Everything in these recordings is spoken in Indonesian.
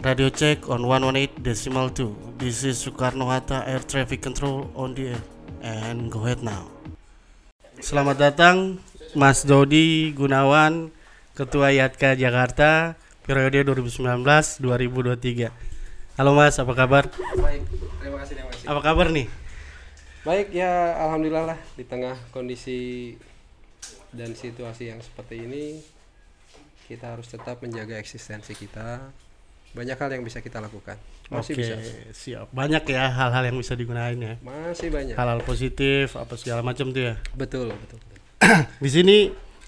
Radio check on 118 decimal 2. This is Soekarno Hatta Air Traffic Control on the air. And go ahead now. Selamat datang Mas Dodi Gunawan, Ketua Yatka Jakarta periode 2019-2023. Halo Mas, apa kabar? Baik, terima kasih, terima kasih. Apa kabar nih? Baik ya, alhamdulillah lah di tengah kondisi dan situasi yang seperti ini kita harus tetap menjaga eksistensi kita. Banyak hal yang bisa kita lakukan. Masih Oke, bisa. siap. Banyak ya hal-hal yang bisa digunain ya. Masih banyak. Hal-hal positif apa segala macam tuh ya. Betul, betul. betul. Di sini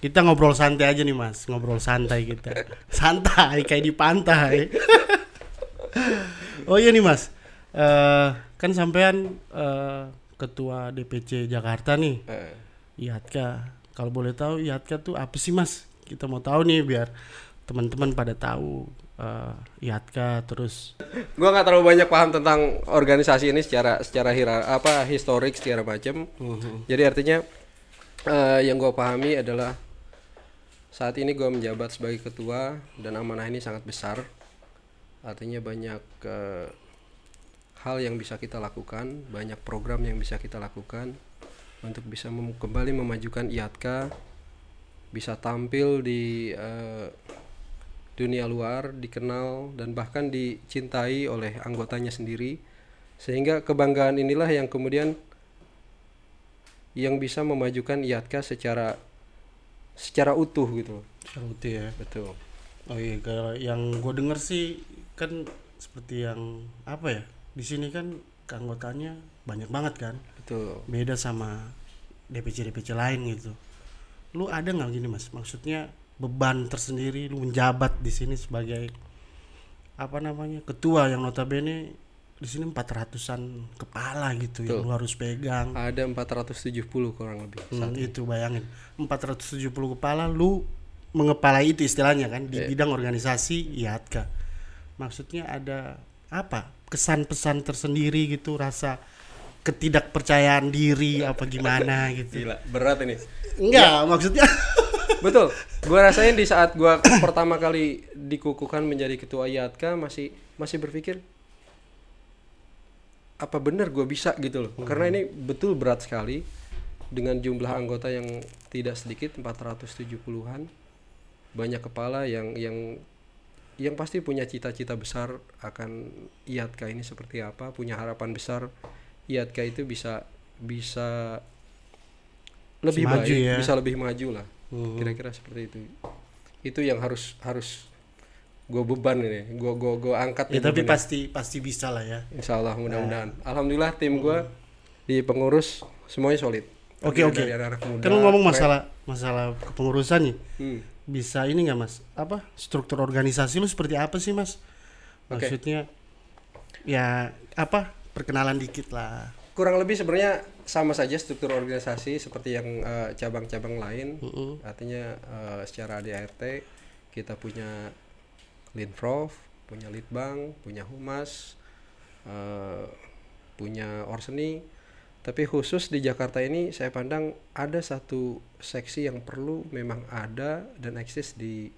kita ngobrol santai aja nih Mas, ngobrol santai kita. Santai kayak di pantai. oh iya nih Mas. Eh kan sampean eh, ketua DPC Jakarta nih, Eh, IATKA. Kalau boleh tahu IATKA tuh apa sih Mas? Kita mau tahu nih biar teman-teman pada tahu eh IATKA terus gua nggak terlalu banyak paham tentang organisasi ini secara secara hira, apa historik secara macam. Jadi artinya eh, yang gua pahami adalah saat ini gua menjabat sebagai ketua dan amanah ini sangat besar. Artinya banyak eh, hal yang bisa kita lakukan, banyak program yang bisa kita lakukan untuk bisa mem- kembali memajukan IATKA, bisa tampil di eh, dunia luar, dikenal dan bahkan dicintai oleh anggotanya sendiri. Sehingga kebanggaan inilah yang kemudian yang bisa memajukan IATKA secara secara utuh gitu. loh. seru ya. Betul. Oh iya, kalau yang gue denger sih kan seperti yang apa ya? Di sini kan keanggotanya banyak banget kan, Betul. beda sama DPC DPC lain gitu. Lu ada nggak gini mas? Maksudnya beban tersendiri lu menjabat di sini sebagai apa namanya ketua yang notabene di sini 400-an kepala gitu yang Betul. lu harus pegang. Ada 470 kurang lebih. Hmm, itu bayangin 470 kepala lu mengepalai itu istilahnya kan di bidang organisasi IATKA. Maksudnya ada apa? Kesan-pesan tersendiri gitu rasa ketidakpercayaan diri apa gimana gitu. Gila, berat ini. Enggak, maksudnya Betul. Gua rasain di saat gua pertama kali dikukuhkan menjadi ketua IATKA masih masih berpikir apa benar gue bisa gitu loh. Karena ini betul berat sekali dengan jumlah anggota yang tidak sedikit 470-an. Banyak kepala yang yang yang pasti punya cita-cita besar akan IATKA ini seperti apa, punya harapan besar IATKA itu bisa bisa lebih maju baik, ya. bisa lebih maju lah. Hmm. Kira-kira seperti itu. Itu yang harus harus gue beban ini, gue gue gue angkat ya tapi beban ini. pasti pasti bisa lah ya. Insya Allah mudah-mudahan. Alhamdulillah tim gue di pengurus semuanya solid. Oke oke. Kan lu ngomong masalah masalah kepengurusan nih. Hmm. Bisa ini nggak mas? Apa struktur organisasi lu seperti apa sih mas? Maksudnya ya apa perkenalan dikit lah. Kurang lebih sebenarnya sama saja struktur organisasi seperti yang eh, cabang-cabang lain. Mm-mm. Artinya eh, secara ADART kita punya Linprof, punya Litbang, punya Humas, eh, punya Orseni. Tapi khusus di Jakarta ini saya pandang ada satu seksi yang perlu memang ada dan eksis di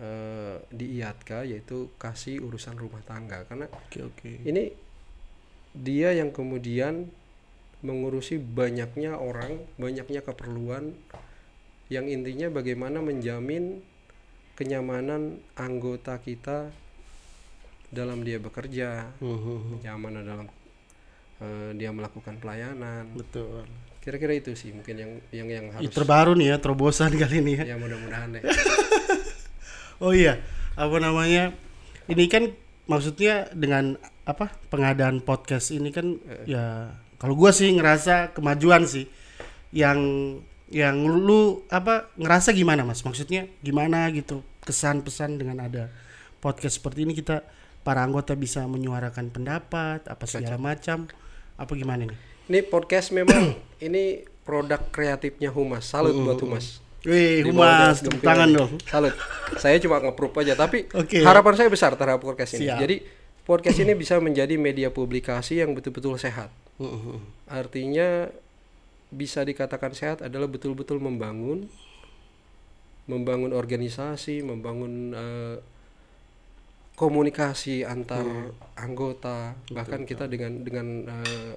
eh, di IATKA yaitu kasih urusan rumah tangga karena Oke oke. ini dia yang kemudian mengurusi banyaknya orang, banyaknya keperluan yang intinya bagaimana menjamin kenyamanan anggota kita dalam dia bekerja, kenyamanan dalam eh, dia melakukan pelayanan. Betul. Kira-kira itu sih mungkin yang yang yang harus terbaru nih ya terobosan kali ini ya. ya mudah-mudahan deh. Oh iya, apa namanya? Ini kan maksudnya dengan apa pengadaan podcast ini kan ya kalau gua sih ngerasa kemajuan sih yang yang lu apa ngerasa gimana mas maksudnya gimana gitu kesan pesan dengan ada podcast seperti ini kita para anggota bisa menyuarakan pendapat apa segala macam apa gimana nih Ini podcast memang ini produk kreatifnya Humas. Salut buat Humas. Wih humas tepuk tangan dong Salut. Saya cuma nge-proof aja tapi Oke. harapan saya besar terhadap podcast ini. Siap. Jadi podcast ini bisa menjadi media publikasi yang betul-betul sehat. Artinya bisa dikatakan sehat adalah betul-betul membangun membangun organisasi, membangun eh, komunikasi antar anggota bahkan kita dengan dengan eh,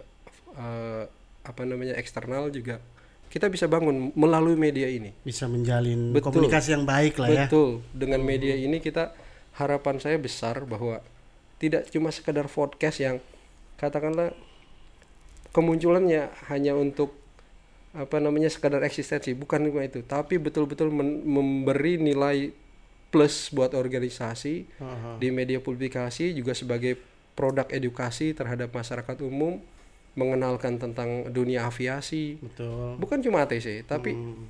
eh, apa namanya eksternal juga kita bisa bangun melalui media ini. Bisa menjalin Betul. komunikasi yang baik lah ya. Betul. Dengan media ini kita harapan saya besar bahwa tidak cuma sekedar podcast yang katakanlah kemunculannya hanya untuk apa namanya sekadar eksistensi bukan cuma itu tapi betul-betul memberi nilai plus buat organisasi Aha. di media publikasi juga sebagai produk edukasi terhadap masyarakat umum mengenalkan tentang dunia aviasi betul bukan cuma ATC tapi Hmm.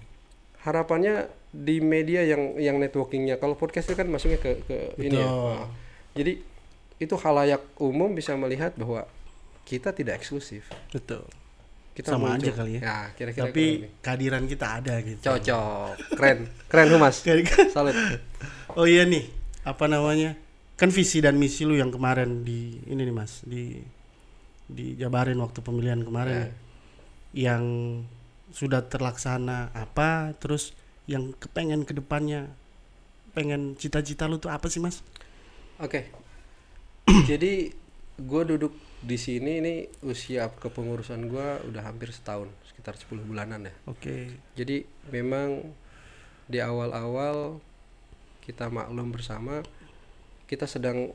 harapannya di media yang yang networkingnya kalau podcast itu kan masuknya ke ke ini ya. Nah, jadi itu halayak umum bisa melihat bahwa kita tidak eksklusif. Betul. Kita Sama muncul. aja kali ya. kira-kira tapi kehadiran kita ada gitu. Cocok. Keren. Keren humas. Kayak- salut oh iya nih apa namanya? Kan visi dan misi lu yang kemarin di ini nih mas di dijabarin waktu pemilihan kemarin. Ya. yang sudah terlaksana apa terus yang kepengen ke depannya pengen cita-cita lu tuh apa sih mas? Oke. Jadi gue duduk di sini ini usia kepengurusan gue udah hampir setahun, sekitar 10 bulanan ya. oke Jadi memang di awal-awal kita maklum bersama kita sedang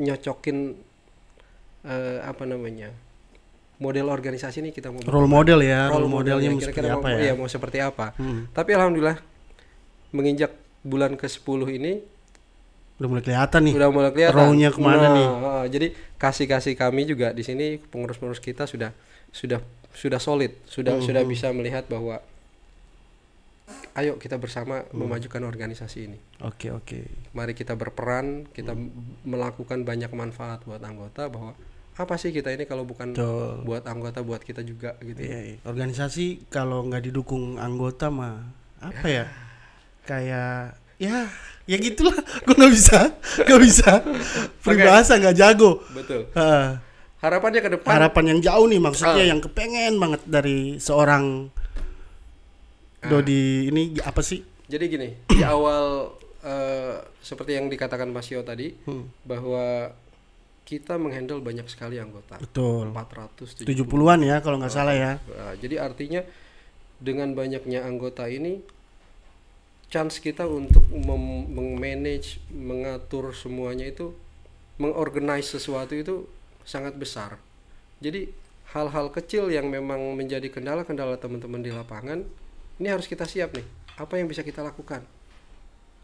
nyocokin eh, apa namanya? model organisasi ini kita mau role model ya role role, modelnya seperti kira-kira apa mau, ya iya, mau seperti apa. Hmm, Tapi alhamdulillah menginjak bulan ke-10 ini udah mulai kelihatan nih. Udah mulai kelihatan. Role-nya ke mana Nah, nih? ah, jadi kasih kasih kami juga di sini pengurus-pengurus kita sudah sudah sudah solid sudah Hmm, sudah bisa melihat bahwa ayo kita bersama memajukan organisasi ini. Oke oke. Mari kita berperan kita Hmm. m- melakukan banyak manfaat buat anggota bahwa apa sih kita ini kalau bukan Betul. buat anggota buat kita juga gitu. Iya, iya. organisasi kalau nggak didukung anggota mah apa ya? Kayak ya ya gitulah. Gue nggak bisa nggak bisa. Peribahasa nggak jago. Betul. Heeh. harapannya ke depan? Harapan yang jauh nih maksudnya Ah. yang kepengen banget dari seorang Dodi ini apa sih? Jadi gini, di awal eh, seperti yang dikatakan Mas Yo tadi Hmm. bahwa kita menghandle banyak sekali anggota. betul. 470. 70-an ya kalau nggak salah ya. Nah, jadi artinya dengan banyaknya anggota ini chance kita untuk meng-manage, mengatur semuanya itu mengorganize sesuatu itu sangat besar. Jadi hal-hal kecil yang memang menjadi kendala-kendala teman-teman di lapangan ini harus kita siap nih. Apa yang bisa kita lakukan?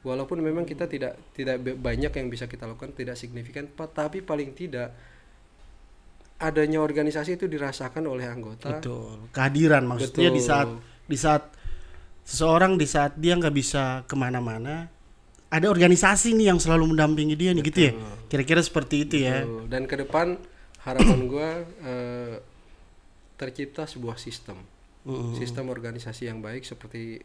Walaupun memang kita tidak tidak banyak yang bisa kita lakukan, tidak signifikan, tapi paling tidak adanya organisasi itu dirasakan oleh anggota. betul kehadiran maksudnya di Betul. saat di saat seseorang di saat dia nggak bisa ke mana-mana ada organisasi nih yang selalu mendampingi dia nih gitu ya kira-kira seperti itu ya Betul. Dan ke depan harapan gua eh, tercipta sebuah sistem, Mm-mm. sistem organisasi yang baik seperti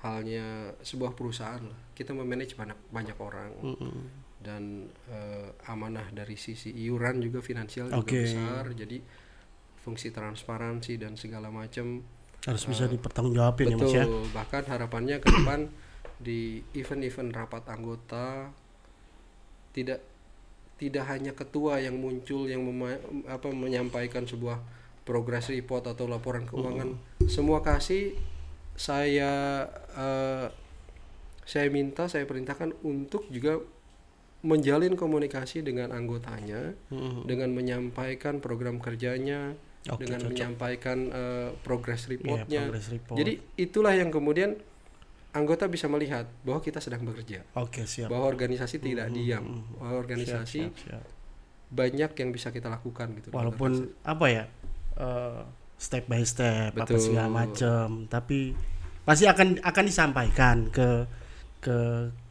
halnya sebuah perusahaan lah. Kita memanage banyak banyak orang Mm-mm. dan eh, amanah dari sisi iuran juga finansial juga Oke. besar. Jadi fungsi transparansi dan segala macam harus bisa dipertanggungjawabin ya mas ya Betul. Bahkan harapannya ke depan di event-event rapat anggota tidak tidak hanya ketua yang muncul yang mema- apa menyampaikan sebuah progress report atau laporan keuangan. Semua kasih saya eh, saya minta saya perintahkan untuk juga menjalin komunikasi dengan anggotanya Mm-mm. dengan menyampaikan program kerjanya Oke, dengan cocok. menyampaikan eh, progress Iya, reportnya progress report. jadi itulah yang kemudian anggota bisa melihat bahwa kita sedang bekerja, oke siap bahwa organisasi tidak diam, bahwa Siap, organisasi siap, siap. banyak yang bisa kita lakukan gitu. walaupun apa ya eh, step by step apa Betul. segala macam tapi pasti akan akan disampaikan ke ke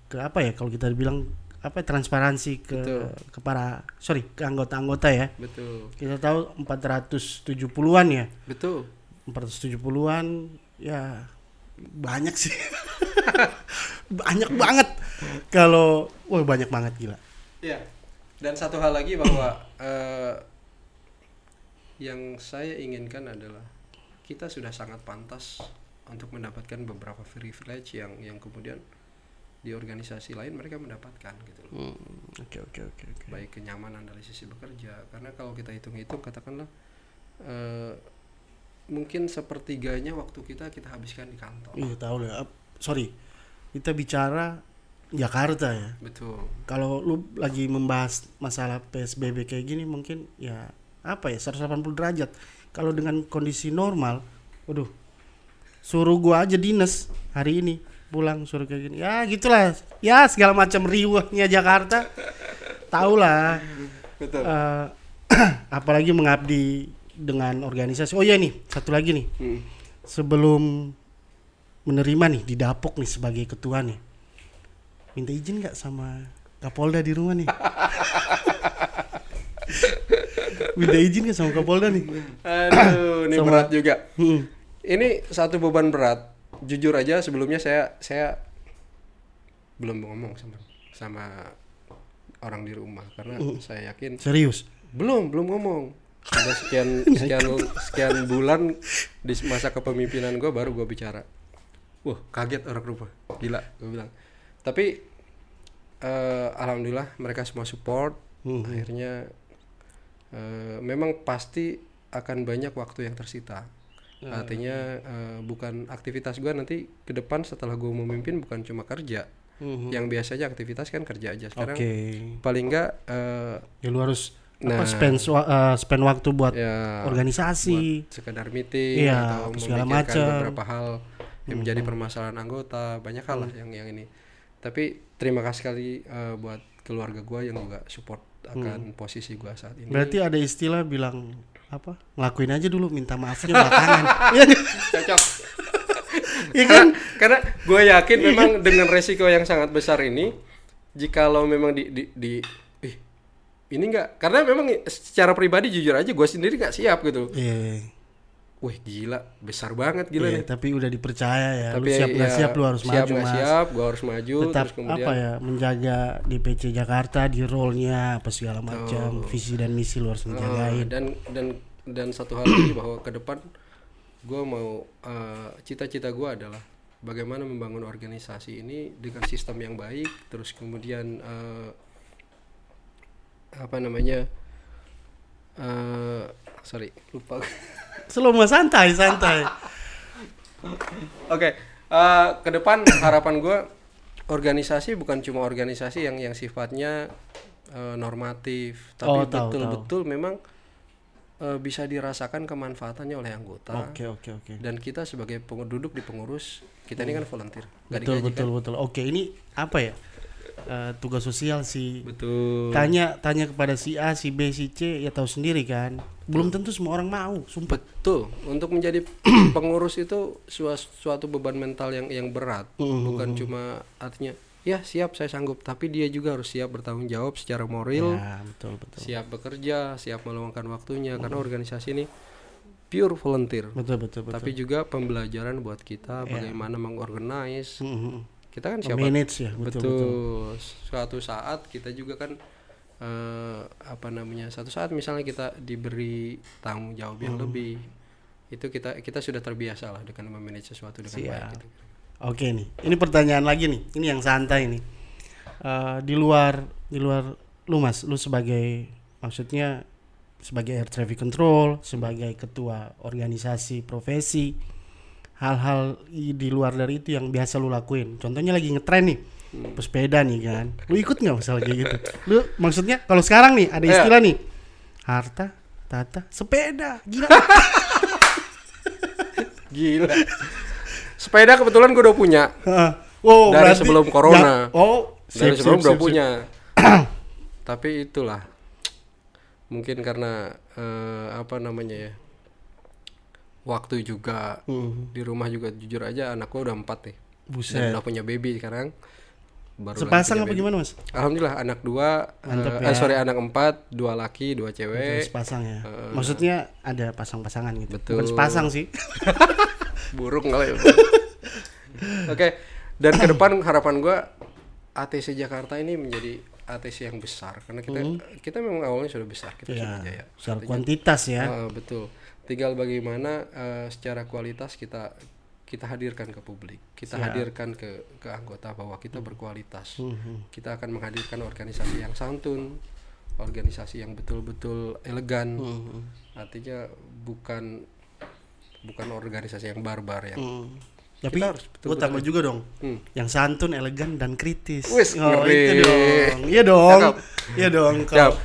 ke apa ya kalau kita bilang apa transparansi ke Betul. ke para sorry ke anggota-anggota ya Betul, kita tahu 470-an ya betul. 470-an ya banyak sih banyak banget kalau wah banyak banget gila Iya. Dan satu hal lagi bahwa eh, yang saya inginkan adalah kita sudah sangat pantas untuk mendapatkan beberapa privilege yang yang kemudian di organisasi lain mereka mendapatkan gitu loh Hmm, Oke oke oke oke. baik kenyamanan dari sisi bekerja karena kalau kita hitung-hitung katakanlah eh, mungkin sepertiganya waktu kita kita habiskan di kantor Iya tahu lah. Ap- Sorry, kita bicara Jakarta ya. betul Kalau lu lagi membahas masalah PSBB kayak gini mungkin ya apa ya 180 derajat. Kalau dengan kondisi normal, waduh, suruh gua aja dinas hari ini pulang kayak gini. Ya gitulah. Ya segala macam riuhnya Jakarta. Tahu lah. betul Eh, apalagi mengabdi dengan organisasi. Oh iya nih, satu lagi nih. Hmm. Sebelum menerima nih di Dapok nih sebagai ketua nih. Minta izin nggak sama Kapolda di rumah nih? Minta izin nggak sama Kapolda nih? aduh ini Sama- berat juga Hmm. ini satu beban berat jujur aja sebelumnya saya saya belum ngomong sama sama orang di rumah karena saya yakin Serius? belum belum ngomong. Ada sekian sekian sekian bulan di masa kepemimpinan gue baru gue bicara. Wah kaget orang rumah gila gue bilang. Tapi eh, alhamdulillah mereka semua support. Hmm. akhirnya eh, memang pasti akan banyak waktu yang tersita artinya eh, bukan aktivitas gue nanti ke depan setelah gue memimpin bukan cuma kerja Mhm. yang biasanya aktivitas kan kerja aja sekarang Oke. paling enggak eh, Ya lu harus Nah. apa spend wa- eh, spend waktu buat ya organisasi. sekedar meeting Iya, atau segala macam. beberapa hal yang menjadi permasalahan anggota banyak hal lah yang yang ini tapi terima kasih sekali eh, buat keluarga gua yang juga support akan posisi gua saat ini Berarti ada istilah bilang apa? Ngelakuin aja dulu, minta maafnya belakangan. Iya cocok Iya kan? karena gue yakin memang dengan resiko yang sangat besar ini jikalau memang di di, di ih, ini enggak karena memang secara pribadi jujur aja gue sendiri nggak siap gitu Iya. Wih gila besar banget gila Iya, nih tapi udah dipercaya ya. tapi lu siap nggak ya, siap lu harus siap maju mas. siap gue harus maju Tetap terus kemudian apa ya menjaga DPC Jakarta di role-nya apa segala macam visi dan misi lu harus Eh, menjagain. dan dan dan satu hal lagi bahwa ke depan gue mau eh, cita-cita gue adalah bagaimana membangun organisasi ini dengan sistem yang baik terus kemudian eh, apa namanya eh sorry lupa Selalu mas santai santai. Oke, eh, ke depan harapan gue organisasi bukan cuma organisasi yang yang sifatnya eh, normatif, Oh, tapi tahu, betul-betul memang eh, bisa dirasakan kemanfaatannya oleh anggota. Oke oke oke. Dan kita sebagai penduduk di pengurus, kita ini kan volunteer, Betul digaji betul kan? betul. Oke ini apa ya? Eh, tugas sosial sih. Betul. Tanya tanya kepada si A, si B, si C ya tahu sendiri kan. Belum tentu semua orang mau, sumpah. Betul. Untuk menjadi pengurus itu sua- suatu beban mental yang yang berat, Mm-hmm. bukan cuma artinya ya siap saya sanggup, tapi dia juga harus siap bertanggung jawab secara moral. Ya, betul betul. siap bekerja, siap meluangkan waktunya karena organisasi ini pure volunteer. Betul betul betul. Tapi juga pembelajaran buat kita bagaimana mengorganize. Mhm. Kita kan siapa? Manage ya, betul, betul, Suatu saat kita juga kan eh, apa namanya? Satu saat misalnya kita diberi tanggung jawab yang lebih, itu kita kita sudah terbiasa lah dengan memanage sesuatu dengan baik. Siap. Gitu. Oke nih, ini pertanyaan lagi nih. Ini yang santai nih. Eh, di luar di luar lu Mas, lu sebagai maksudnya sebagai air traffic control, sebagai ketua organisasi profesi, hal-hal di luar dari itu yang biasa lu lakuin. Contohnya lagi ngetren nih. Pesepeda nih kan. Lu ikut nggak misalnya kayak gitu? Lu maksudnya kalau sekarang nih ada Iya. istilah nih. Harta, tata, sepeda. Gila. Gila. Sepeda kebetulan gue udah punya. Oh, Dari berarti- sebelum corona. Ya, oh, Dari sip, sebelum sip, udah sip, punya. Tapi itulah mungkin karena eh, apa namanya ya waktu juga Mhm. di rumah juga jujur aja anakku udah empat nih Buset. dan udah punya baby sekarang baru Sepasang apa baby. gimana mas? Alhamdulillah anak dua Mantep eh, ya. eh, sorry anak empat dua laki dua cewek Sepasang ya. Maksudnya ada pasang-pasangan gitu. Betul. Bukan sepasang sih. burung kali ya oke dan ke depan harapan gua ATC Jakarta ini menjadi ATC yang besar karena kita kita memang awalnya sudah besar kita ya, sudah jaya soal kuantitas ya. Ah, betul. Tinggal bagaimana eh, secara kualitas kita kita hadirkan ke publik kita Siap. hadirkan ke ke anggota bahwa kita berkualitas Mhm. kita akan menghadirkan organisasi yang santun organisasi yang betul-betul elegan Mhm. artinya bukan bukan organisasi yang barbar yang Hmm. Tapi Kita harus gue betul-betul tambah juga dong. Hmm. Yang santun, elegan dan kritis. Wis, oh, ngeri. itu dong. Iya dong. Iya dong.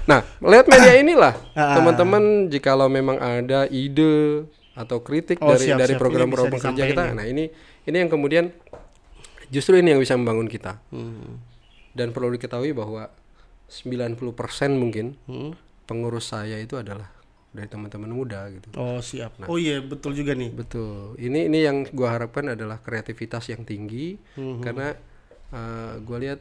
Nah lewat media inilah Ah. teman-teman jikalau memang ada ide atau kritik Oh, dari siap, dari program-program kerja kita ya. nah ini ini yang kemudian justru ini yang bisa membangun kita Hmm. dan perlu diketahui bahwa 90% mungkin Hmm. pengurus saya itu adalah dari teman-teman muda gitu Oh, siap. Nah. Oh iya, betul juga nih. betul ini ini yang gua harapkan adalah kreativitas yang tinggi Mhm. karena uh, gua lihat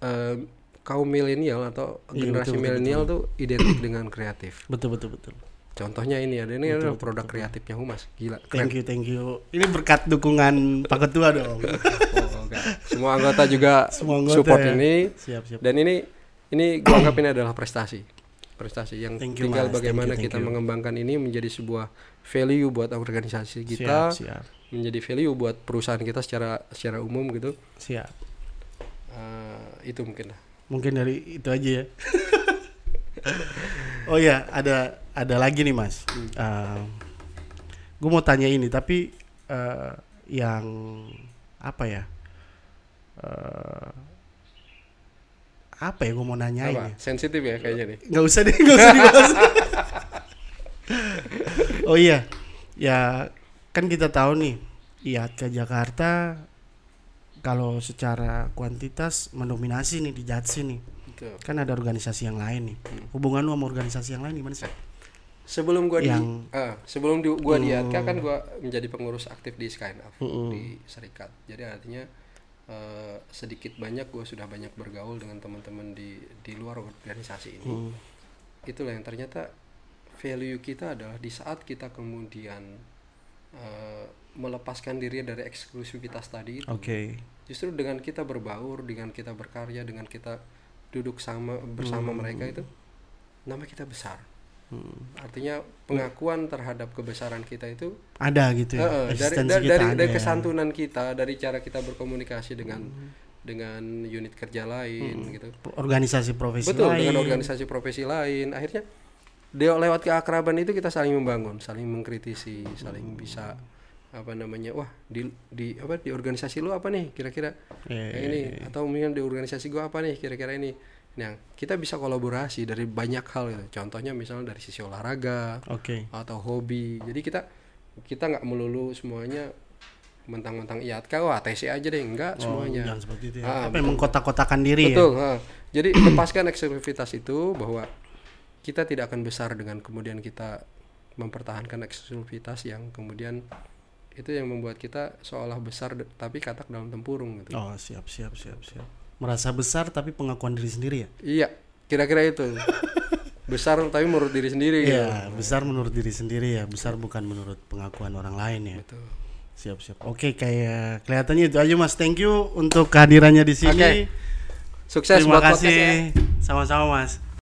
uh, kaum milenial atau Iya, generasi betul, betul, milenial tuh identik dengan kreatif Betul, betul, betul. contohnya ini ada ini adalah produk kreatifnya humas gila keren Thank you, thank you. Ini berkat dukungan Pak Ketua dong. Oh, enggak. semua anggota juga Semua anggota support ya. ini Siap, siap. dan ini ini gua anggap ini adalah prestasi prestasi yang Thank you, tinggal Mas. Thank bagaimana you, thank kita you. mengembangkan ini menjadi sebuah value buat organisasi kita Siap, siap. menjadi value buat perusahaan kita secara secara umum gitu Siap. Eh, itu mungkin lah Mungkin dari itu aja ya. oh ya, ada ada lagi nih mas. gue mau tanya ini, tapi eh, yang apa ya? Eh, apa ya gue mau nanyain apa ya? sensitif ya kayaknya nih Nggak usah deh, nggak usah dibahas. oh iya, ya kan kita tahu nih, IAT ke Jakarta kalau secara kuantitas mendominasi nih di Jatsi nih. Betul. Kan ada organisasi yang lain nih. Hubungan lu sama organisasi yang lain gimana sih? sebelum gua Yang- di ah, sebelum di, gua di ATK kan gua menjadi pengurus aktif di Skynaf di Serikat jadi artinya eh, sedikit banyak gua sudah banyak bergaul dengan teman-teman di di luar organisasi ini Hmm. itulah yang ternyata value kita adalah di saat kita kemudian eh, melepaskan diri dari eksklusivitas tadi itu Oke. justru dengan kita berbaur dengan kita berkarya dengan kita duduk sama bersama mereka itu nama kita besar artinya pengakuan terhadap kebesaran kita itu Ada gitu ya. eh, dari kita dari, dari ya. kesantunan kita dari cara kita berkomunikasi dengan dengan unit kerja lain gitu. Organisasi profesi betul lain. dengan organisasi profesi lain. Akhirnya dia lewat keakraban itu kita saling membangun saling mengkritisi saling bisa apa namanya wah di di apa di organisasi lu apa nih? Kira-kira Iya, kayak ini. atau mungkin di organisasi gua apa nih? Kira-kira ini nah kita bisa kolaborasi dari banyak hal gitu contohnya misalnya dari sisi olahraga Oke. atau hobi jadi kita kita nggak melulu semuanya mentang-mentang IATK wah TC aja deh enggak Oh, semuanya jangan seperti itu ya. Ah, apa yang mengkotak-kotakan diri ya? Betul. Jadi lepaskan eksklusivitas itu bahwa kita tidak akan besar dengan kemudian kita mempertahankan eksklusivitas yang kemudian itu yang membuat kita seolah besar tapi katak dalam tempurung gitu. Oh, siap, siap, siap, siap. Merasa besar tapi pengakuan diri sendiri ya? Iya, kira-kira itu. besar tapi menurut diri sendiri gitu. Iya, besar menurut diri sendiri ya, besar bukan menurut pengakuan orang lain ya. Betul. Siap, siap. Oke, kayak kelihatannya itu aja Mas. Thank you untuk kehadirannya di sini. Oke. Sukses Terima buat ya. kasih. Sama-sama Mas.